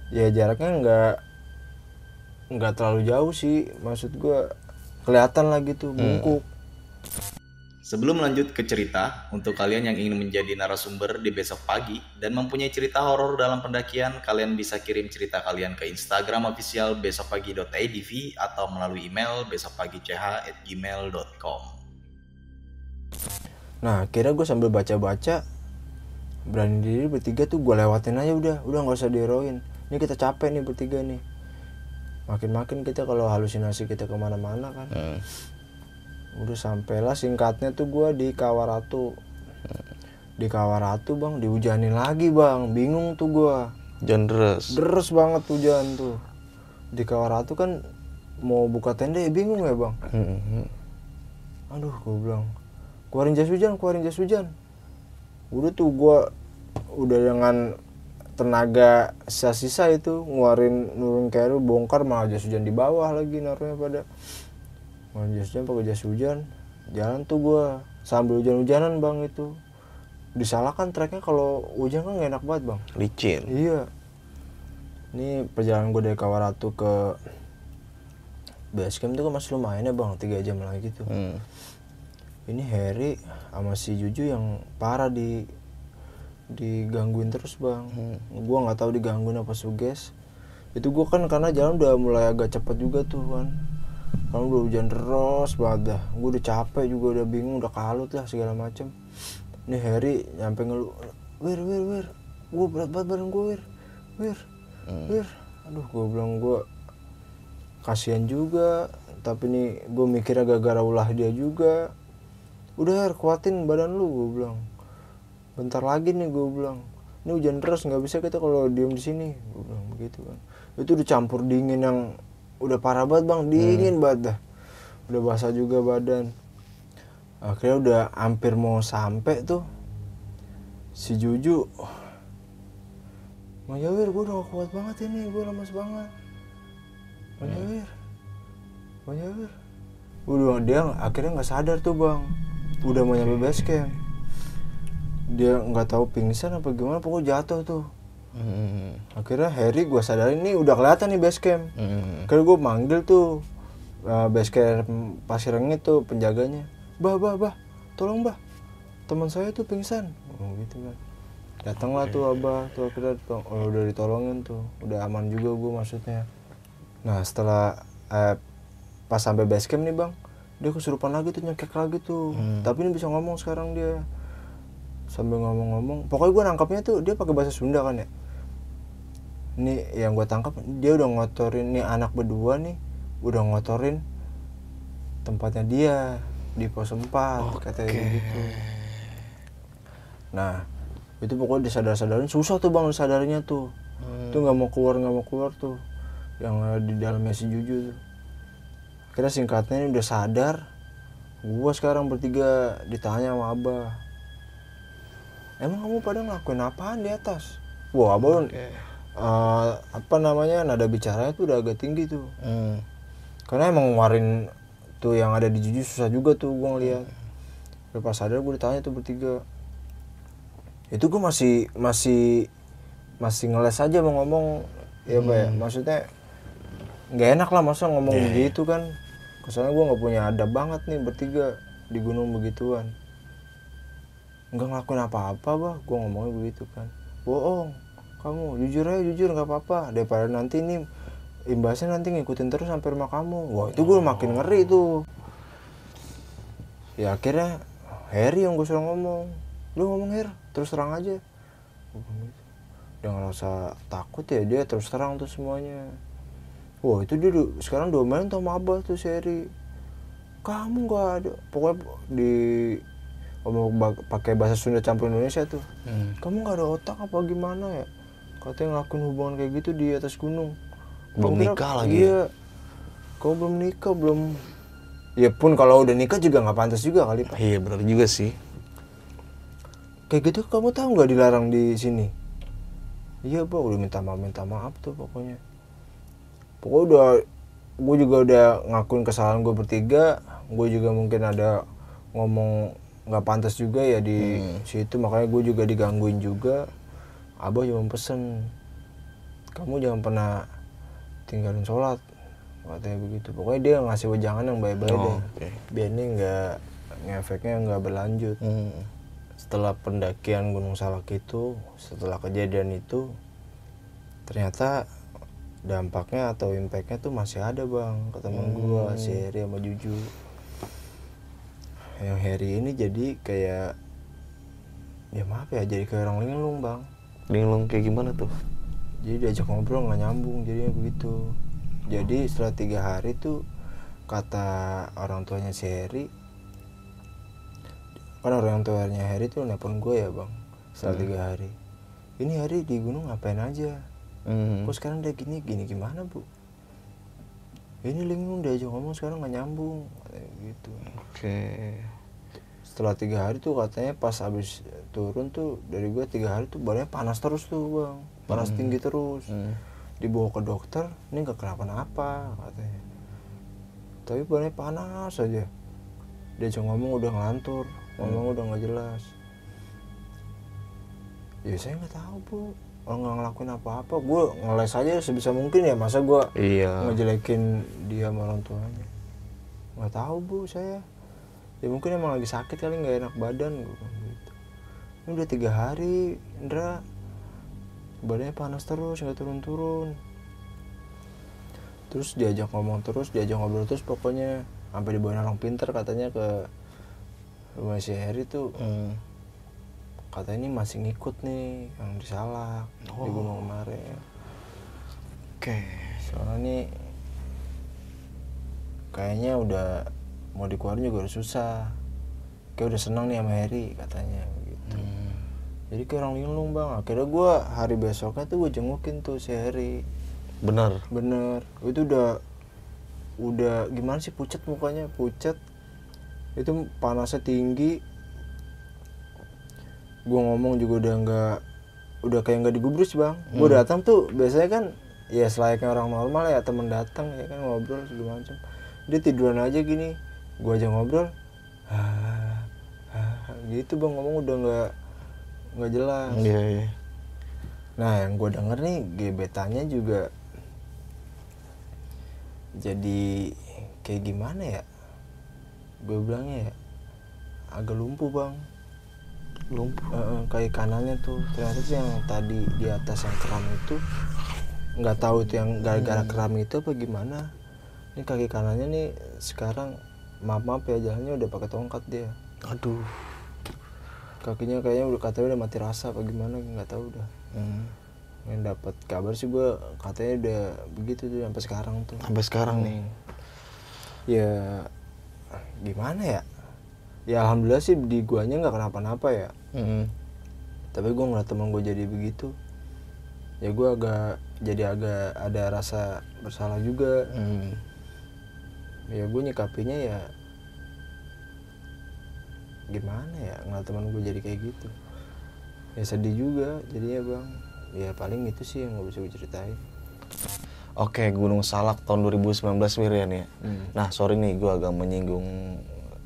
Ya jaraknya nggak nggak terlalu jauh sih. Maksud gue kelihatan lah gitu bungkuk Sebelum lanjut ke cerita, untuk kalian yang ingin menjadi narasumber di besok pagi dan mempunyai cerita horor dalam pendakian, kalian bisa kirim cerita kalian ke Instagram official besokpagi.idv atau melalui email besokpagi.ch@gmail.com. Nah, akhirnya gue sambil baca-baca berani diri bertiga tuh gue lewatin aja udah, udah nggak usah diheroin. Ini kita capek nih bertiga nih. Makin-makin kita kalau halusinasi kita ke mana-mana kan. Hmm. Udah sampailah singkatnya tuh gue di Kawaratu. Di Kawaratu bang, dihujanin lagi bang, bingung tuh gue. Jangan deres. Deres banget hujan tuh. Di Kawaratu kan mau buka tenda ya bingung ya bang. Hmm. aduh gue bilang keluarin jas hujan keluarin jas hujan udah tuh gue udah dengan tenaga sisa-sisa itu ngeluarin nurun keru bongkar malah jas hujan di bawah lagi naruhnya pada ngeluarin jas hujan pakai jas hujan jalan tuh gue sambil hujan-hujanan bang itu disalahkan treknya kalau hujan kan gak enak banget bang Licin. Iya. Ini perjalanan gue dari Kawaratu ke base camp itu kan masih lumayan ya bang, tiga jam lagi tuh. Hmm. Ini Harry sama si Juju yang parah di digangguin terus bang. Gua nggak tahu digangguin apa suges. Itu gua kan karena jalan udah mulai agak cepet juga tuh kan. Kalau udah hujan deras banget dah. Gue udah capek juga udah bingung udah kalut lah segala macem. Ini Harry nyampe ngeluh, wir wir wir, gue berat banget badan gue wir, wir, wir. Aduh gue bilang gue kasihan juga. Tapi nih gue mikirnya gara-gara ulah dia juga. Udah Her, kuatin badan lu gue bilang. Bentar lagi nih gue bilang. Ini hujan deras nggak bisa kita kalau diem di sini gue bilang begitu kan. Itu udah campur dingin yang udah parah banget bang. Dingin banget dah. Udah basah juga badan. Akhirnya udah hampir mau sampai tuh. Si Juju. Majawir gue udah gak kuat banget ini. Gue lemas banget. Majawir Majawir udah dia akhirnya nggak sadar tuh bang. Udah mau nyampe base camp. Dia nggak tahu pingsan apa gimana pokoknya jatuh tuh Hmm. akhirnya Harry gue sadarin nih udah kelihatan nih base camp. Hmm. akhirnya gue manggil tuh uh, base camp pasir rengit tuh penjaganya. Bah bah bah tolong bah. Teman saya tuh pingsan. Oh, gitu kan. Datanglah tuh abah tuh akhirnya ditol- oh, udah ditolongin tuh. Udah aman juga gue maksudnya. Nah setelah eh, pas sampai base camp nih bang dia kesurupan lagi tuh nyekek lagi tuh. Hmm. tapi ini bisa ngomong sekarang dia. Sambil ngomong-ngomong pokoknya gue nangkapnya tuh dia pakai bahasa Sunda kan ya ini yang gue tangkap dia udah ngotorin nih anak berdua nih udah ngotorin tempatnya dia di pos 4 katanya gitu. Nah itu pokoknya disadar-sadarin susah tuh bang disadarinya tuh. Tuh nggak mau keluar nggak mau keluar tuh yang di dalamnya si Juju tuh. Akhirnya singkatnya ini udah sadar gua sekarang bertiga ditanya sama abah. Emang kamu pada ngelakuin apaan di atas? Wah abah eh, apa namanya nada bicaranya tuh udah agak tinggi tuh. Hmm. karena emang ngeluarin tuh yang ada di Juju susah juga tuh gua ngeliat. Udah pas sadar gue ditanya tuh bertiga. Itu gue masih masih masih ngeles aja mau ngomong. Ya Pak ya. Maksudnya nggak enak lah masa ngomong begitu kan. Kesannya gue nggak punya adab banget nih bertiga di gunung begituan. Nggak ngelakuin apa-apa bah gue ngomongnya begitu kan. Bohong kamu jujur aja jujur nggak apa-apa. Daripada nanti ini imbasnya nanti ngikutin terus sampai rumah kamu. Wah itu gue makin ngeri tuh. Ya akhirnya Harry yang gue suruh ngomong. Lu ngomong Her terus terang aja. Gitu. dia ngerasa takut ya dia terus terang tuh semuanya. Wah itu dia sekarang diomelin tuh sama abah tuh Harry. Kamu nggak ada pokoknya di ngomong pakai bahasa Sunda campur Indonesia tuh. Hmm. kamu nggak ada otak apa gimana ya katanya ngelakuin hubungan kayak gitu di atas gunung. Belum kira- nikah lagi. iya. kamu belum nikah belum. Ya pun kalau udah nikah juga nggak pantas juga kali pak. Iya benar juga sih. kayak gitu kamu tahu nggak dilarang di sini? Iya pak. Udah minta maaf minta maaf tuh pokoknya. Pokoknya udah gue juga udah ngakuin kesalahan gue bertiga. Gue juga mungkin ada ngomong nggak pantas juga ya di situ. Makanya gue juga digangguin juga abah cuma pesen kamu jangan pernah tinggalin sholat katanya begitu. Pokoknya dia ngasih wejangan yang baik-baik Oh, deh. oke. biar ini nggak ngefeknya nggak berlanjut. Hmm. setelah pendakian Gunung Salak itu setelah kejadian itu ternyata dampaknya atau impactnya tuh masih ada bang ke teman gua si Heri sama Juju. Yang Heri ini jadi kayak ya maaf ya jadi kayak orang linglung bang Linglung kayak gimana tuh? jadi diajak ngobrol nggak nyambung jadinya begitu jadi setelah tiga hari tuh kata orang tuanya si Heri kan orang tuanya Heri tuh nelpon gue ya bang setelah tiga hari ini hari di gunung ngapain aja Hmm. kok sekarang dia gini gini gimana bu ini linglung diajak ngomong sekarang nggak nyambung gitu Oke. Setelah tiga hari tuh katanya pas habis turun tuh dari gue tiga hari tuh badannya panas terus tuh bang. Panas tinggi terus. Hmm. dibawa ke dokter ini nggak kenapa-napa katanya. Tapi badannya panas aja. Dia cuma ngomong udah ngelantur ngomong udah nggak jelas. Ya saya nggak tahu bu. Orang nggak ngelakuin apa-apa. Gue ngeles aja sebisa mungkin ya masa gue Iya. ngejelekin dia sama orang tuanya. Nggak tahu bu saya ya mungkin emang lagi sakit kali nggak enak badan gue gitu. Ini udah tiga hari Indra. Badannya panas terus nggak turun-turun. Terus diajak ngomong terus diajak ngobrol terus pokoknya. Sampai dibawain orang pinter katanya ke rumah si Heri tuh. Hmm. katanya ini masih ngikut nih yang di Salak di gunung kemarin. Oke. soalnya nih kayaknya udah mau dikeluarin juga udah susah. Kayak udah seneng nih sama Heri katanya gitu. Hmm. jadi kayak orang linglung bang. Akhirnya gue hari besoknya tuh gue jengukin tuh si Heri Benar. bener itu udah udah gimana sih pucat mukanya pucat itu panasnya tinggi. Gue ngomong juga udah nggak udah kayak nggak digubris bang. Gue datang tuh biasanya kan ya selayaknya orang normal ya temen datang ya kan ngobrol segala macam dia tiduran aja gini gue aja ngobrol "Ah, ah," gitu bang ngomong udah nggak nggak jelas Iya, iya. Nah, yang gue denger nih gebetannya juga jadi kayak gimana ya? Gue bilangnya ya agak lumpuh bang. Lumpuh. Eh, eh, kayak kanannya tuh ternyata tuh yang tadi di atas yang keram itu nggak tahu itu yang gara-gara keram itu apa gimana? ini kaki kanannya nih sekarang maaf maaf ya jalannya udah pakai tongkat dia Aduh. kakinya kayaknya udah katanya udah mati rasa apa gimana nggak tahu udah Hmm. yang dapat kabar sih gue katanya udah begitu tuh sampai sekarang tuh Sampai sekarang nih. ya gimana ya ya alhamdulillah sih di guanya nggak kenapa-napa ya Hmm. tapi gue ngeliat temen gue jadi begitu ya gue agak jadi agak ada rasa bersalah juga Hmm. Ya gue nyikapinya ya gimana ya ngeliat teman gue jadi kayak gitu ya sedih juga jadinya bang ya paling itu sih yang gue bisa gue ceritain Oke, Gunung Salak tahun 2019 Wirian ya. Hmm. Nah, sorry nih gue agak menyinggung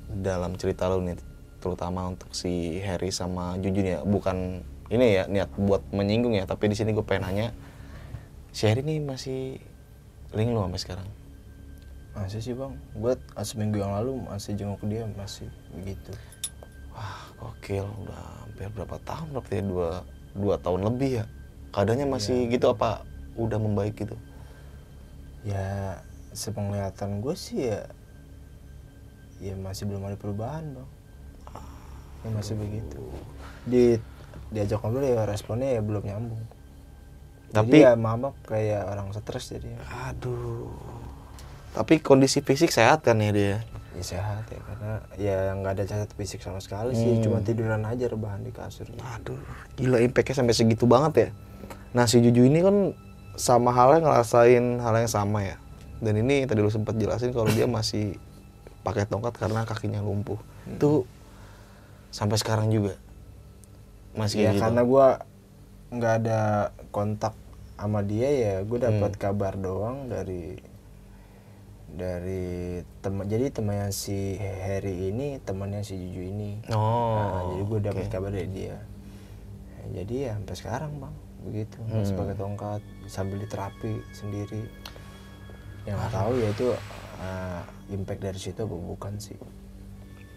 dalam cerita lu nih, terutama untuk si Harry sama Jujun ya. Bukan ini ya niat buat menyinggung ya, tapi di sini gue pengen nanya, si Harry nih masih link lu sampai sekarang? Masih sih bang gue seminggu yang lalu masih jenguk dia masih begitu Wah, gokil. Udah hampir berapa tahun berarti ya? Dua, dua tahun lebih ya. Keadaannya masih gitu apa udah membaik gitu? ya sepenglihatan gue sih ya ya masih belum ada perubahan bang ya masih begitu di diajak ngobrol ya responnya ya belum nyambung Tapi- jadi ya mama kayak orang stres jadi Aduh. Tapi kondisi fisik sehat kan ya dia? ya sehat ya karena ya nggak ada cacat fisik sama sekali sih Hmm. cuma tiduran aja rebahan di kasur Aduh, gila impactnya sampai segitu banget ya. Nah si Juju ini kan sama halnya ngerasain hal yang sama ya. Dan ini tadi lu sempat jelasin kalau dia masih pakai tongkat karena kakinya lumpuh. Itu sampai sekarang juga masih ya gitu. karena gue nggak ada kontak sama dia ya gue Hmm. dapat kabar doang dari dari teman jadi temannya si Harry ini temannya si Juju ini. Oh, Nah, jadi gue dapat oke. kabar dari dia. Nah, jadi ya sampai sekarang bang begitu. Masih Hmm. pakai tongkat sambil diterapi sendiri. Yang nggak tahu ya itu uh, impact dari situ apa bukan sih?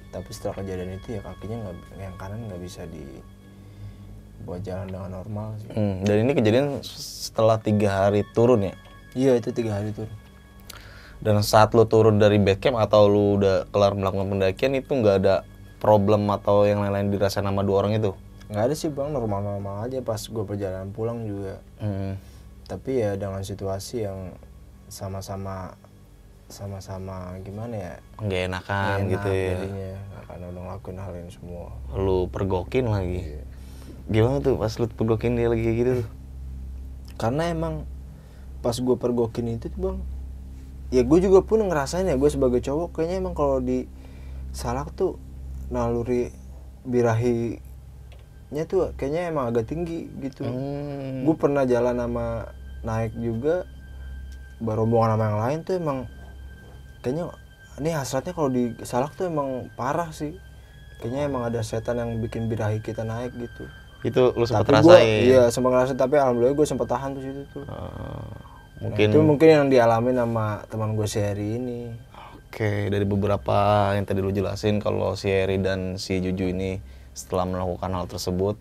Tapi setelah kejadian itu ya kakinya nggak yang kanan nggak bisa di buat jalan dengan normal sih. Hmm, dan ini kejadian setelah tiga hari turun ya. iya itu tiga hari tuh Dan saat lu turun dari base camp atau lu udah kelar melakukan pendakian itu nggak ada problem atau yang lain-lain dirasain sama dua orang itu? nggak ada sih bang. Normal-normal aja. Pas gue perjalanan pulang juga. Hmm. tapi ya dengan situasi yang sama-sama sama-sama gimana ya? Nggak enakan Nggak gitu enak ya. jadinya. Karena udah ngelakuin hal ini semua. Lu pergokin lagi. Iya. gimana tuh pas lu pergokin dia lagi kayak gitu karena emang pas gue pergokin itu tuh bang ya gue juga pun ngerasain ya gue sebagai cowok kayaknya emang kalau di salak tuh naluri birahinya tuh kayaknya emang agak tinggi gitu. Hmm. gue pernah jalan sama naik juga berombongan sama yang lain tuh emang kayaknya ini hasratnya kalau di salak tuh emang parah sih. Kayaknya emang ada setan yang bikin birahi kita naik gitu. Itu lu sempat rasain? iya sempat ngerasain tapi alhamdulillah gue sempat tahan tuh situ tuh Nah, mungkin itu mungkin yang dialami sama teman gue sehari ini. Oke dari beberapa yang tadi lu jelasin kalau si Eri dan si Juju ini setelah melakukan hal tersebut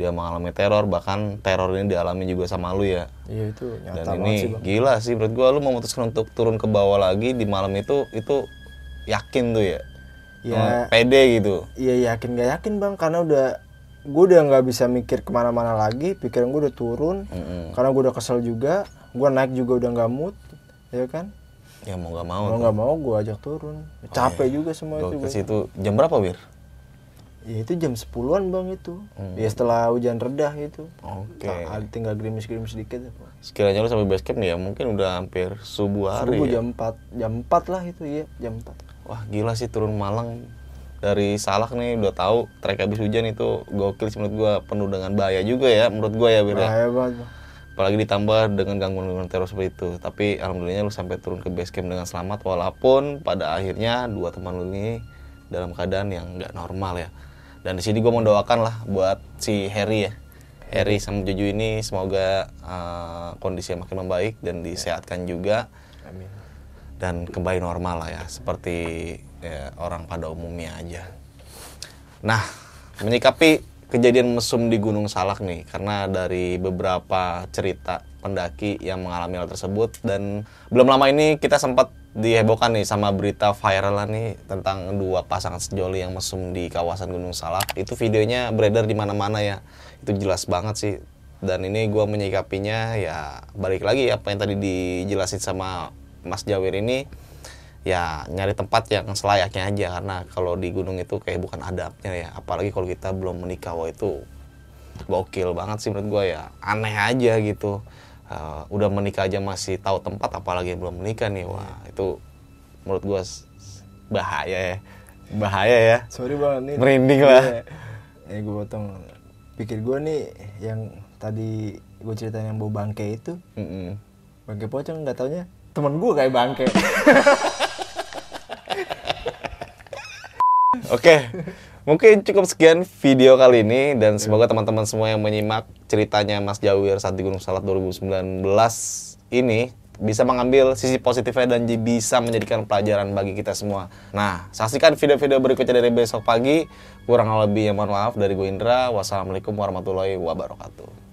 dia mengalami teror bahkan teror ini dialami juga sama lu ya. Iya itu dan nyata banget ini sih bang. gila sih menurut gua lu memutuskan untuk turun ke bawah lagi di malam itu itu yakin tuh ya? Ya. Hmm, pede gitu? Iya yakin gak yakin bang. Karena udah gue udah nggak bisa mikir ke mana-mana lagi pikiran gue udah turun. Mm-mm. karena gue udah kesel juga gue naik juga udah nggak mood ya kan? Ya mau gak mau mau nggak mau gue ajak turun. Capek juga semua itu ke situ jam berapa bir? Ya itu jam 10-an bang itu. Hmm. ya setelah hujan redah itu oke. Nah, tinggal gerimis-gerimis sedikit apa. sekiranya lu sampai base camp nih ya mungkin udah hampir subuh hari Subuh ya. jam 4 jam 4 lah itu iya jam 4 wah gila sih turun Malang. Dari Salak nih udah tahu trek habis hujan itu gokil sih menurut gua. Penuh dengan bahaya juga ya menurut gua ya bir ya. bahaya banget bang apalagi ditambah dengan gangguan-gangguan teror seperti itu. Tapi alhamdulillahnya lu sampai turun ke base camp dengan selamat walaupun pada akhirnya dua teman lu ini dalam keadaan yang nggak normal ya. Dan di sini gue mau doakan lah buat si Harry ya. Harry sama Juju ini semoga uh, kondisinya makin membaik dan disehatkan juga. Amin. Dan kembali normal lah ya seperti ya, orang pada umumnya aja. Nah, menyikapi kejadian mesum di Gunung Salak nih karena dari beberapa cerita pendaki yang mengalami hal tersebut. Dan belum lama ini kita sempat dihebohkan nih sama berita viral lah nih tentang dua pasangan sejoli yang mesum di kawasan Gunung Salak. Itu videonya beredar di mana-mana ya. Itu jelas banget sih. Dan ini gua menyikapinya ya balik lagi apa yang tadi dijelasin sama Mas Jawir ini ya nyari tempat yang selayaknya aja karena kalau di gunung itu kayak bukan adabnya ya. Apalagi kalau kita belum menikah wah itu gokil banget sih menurut gue ya. Aneh aja gitu. Uh, udah menikah aja masih tahu tempat apalagi yang belum menikah nih wah itu menurut gue bahaya ya. Bahaya ya. Sorry banget nih. Merinding lah. ya gue potong. Pikir gue nih yang tadi gue ceritain yang bau bangke itu. Mm-mm. bangke pocong nggak taunya temen gue kayak bangke Oke, mungkin cukup sekian video kali ini dan semoga teman-teman semua yang menyimak ceritanya Mas Jawir saat di Gunung Salak 2019 ini bisa mengambil sisi positifnya dan bisa menjadikan pelajaran bagi kita semua. Nah, saksikan video-video berikutnya dari besok pagi. Kurang lebih yang mohon maaf dari gue Indra. Wassalamualaikum warahmatullahi wabarakatuh.